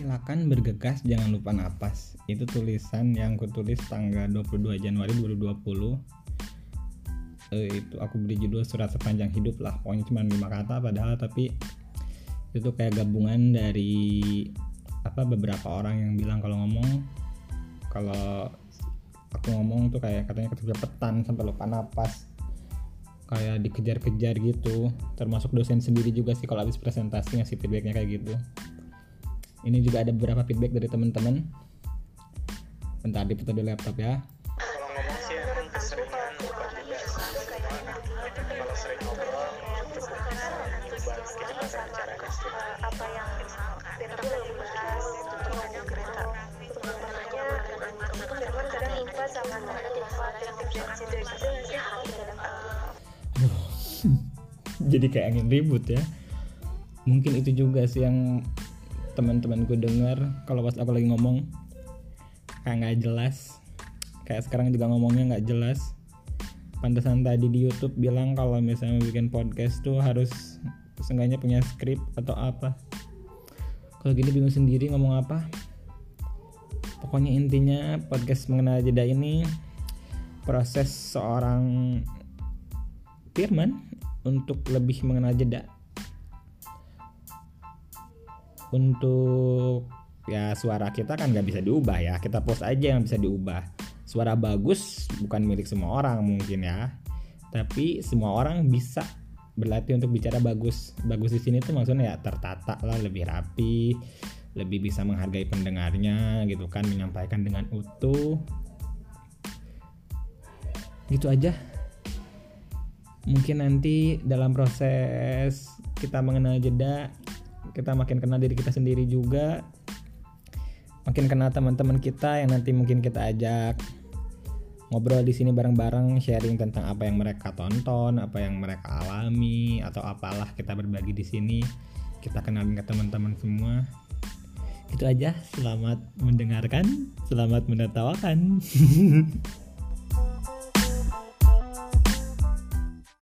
silakan bergegas jangan lupa napas. Itu tulisan yang aku tulis tanggal 22 Januari 2020 eh, itu aku beri judul surat sepanjang hidup lah. Pokoknya cuma lima kata padahal tapi itu kayak gabungan dari apa beberapa orang yang bilang kalau ngomong kalau aku ngomong tuh kayak katanya kecepatan sampai lupa napas. Kayak dikejar-kejar gitu. Termasuk dosen sendiri juga sih kalau habis presentasi ngasih feedbacknya kayak gitu ini juga ada beberapa feedback dari teman-teman. Bentar diputar di laptop ya. Jadi kayak angin ribut ya. Mungkin itu juga sih yang teman-temanku dengar kalau pas aku lagi ngomong kayak nggak jelas. Kayak sekarang juga ngomongnya nggak jelas. Pantesan tadi di YouTube bilang kalau misalnya bikin podcast tuh harus seenggaknya punya skrip atau apa. Kalau gini bingung sendiri ngomong apa. Pokoknya intinya podcast mengenai jeda ini proses seorang Firman untuk lebih mengenal jeda untuk ya suara kita kan nggak bisa diubah ya. Kita post aja yang bisa diubah. Suara bagus bukan milik semua orang mungkin ya. Tapi semua orang bisa berlatih untuk bicara bagus. Bagus di sini tuh maksudnya ya tertata lah lebih rapi lebih bisa menghargai pendengarnya gitu kan menyampaikan dengan utuh. Gitu aja. Mungkin nanti dalam proses kita mengenal jeda kita makin kenal diri kita sendiri juga. Makin kenal teman-teman kita yang nanti mungkin kita ajak ngobrol di sini bareng-bareng sharing tentang apa yang mereka tonton apa yang mereka alami atau apalah kita berbagi di sini. Kita kenalin ke teman-teman semua. Itu aja. Selamat mendengarkan. Selamat menertawakan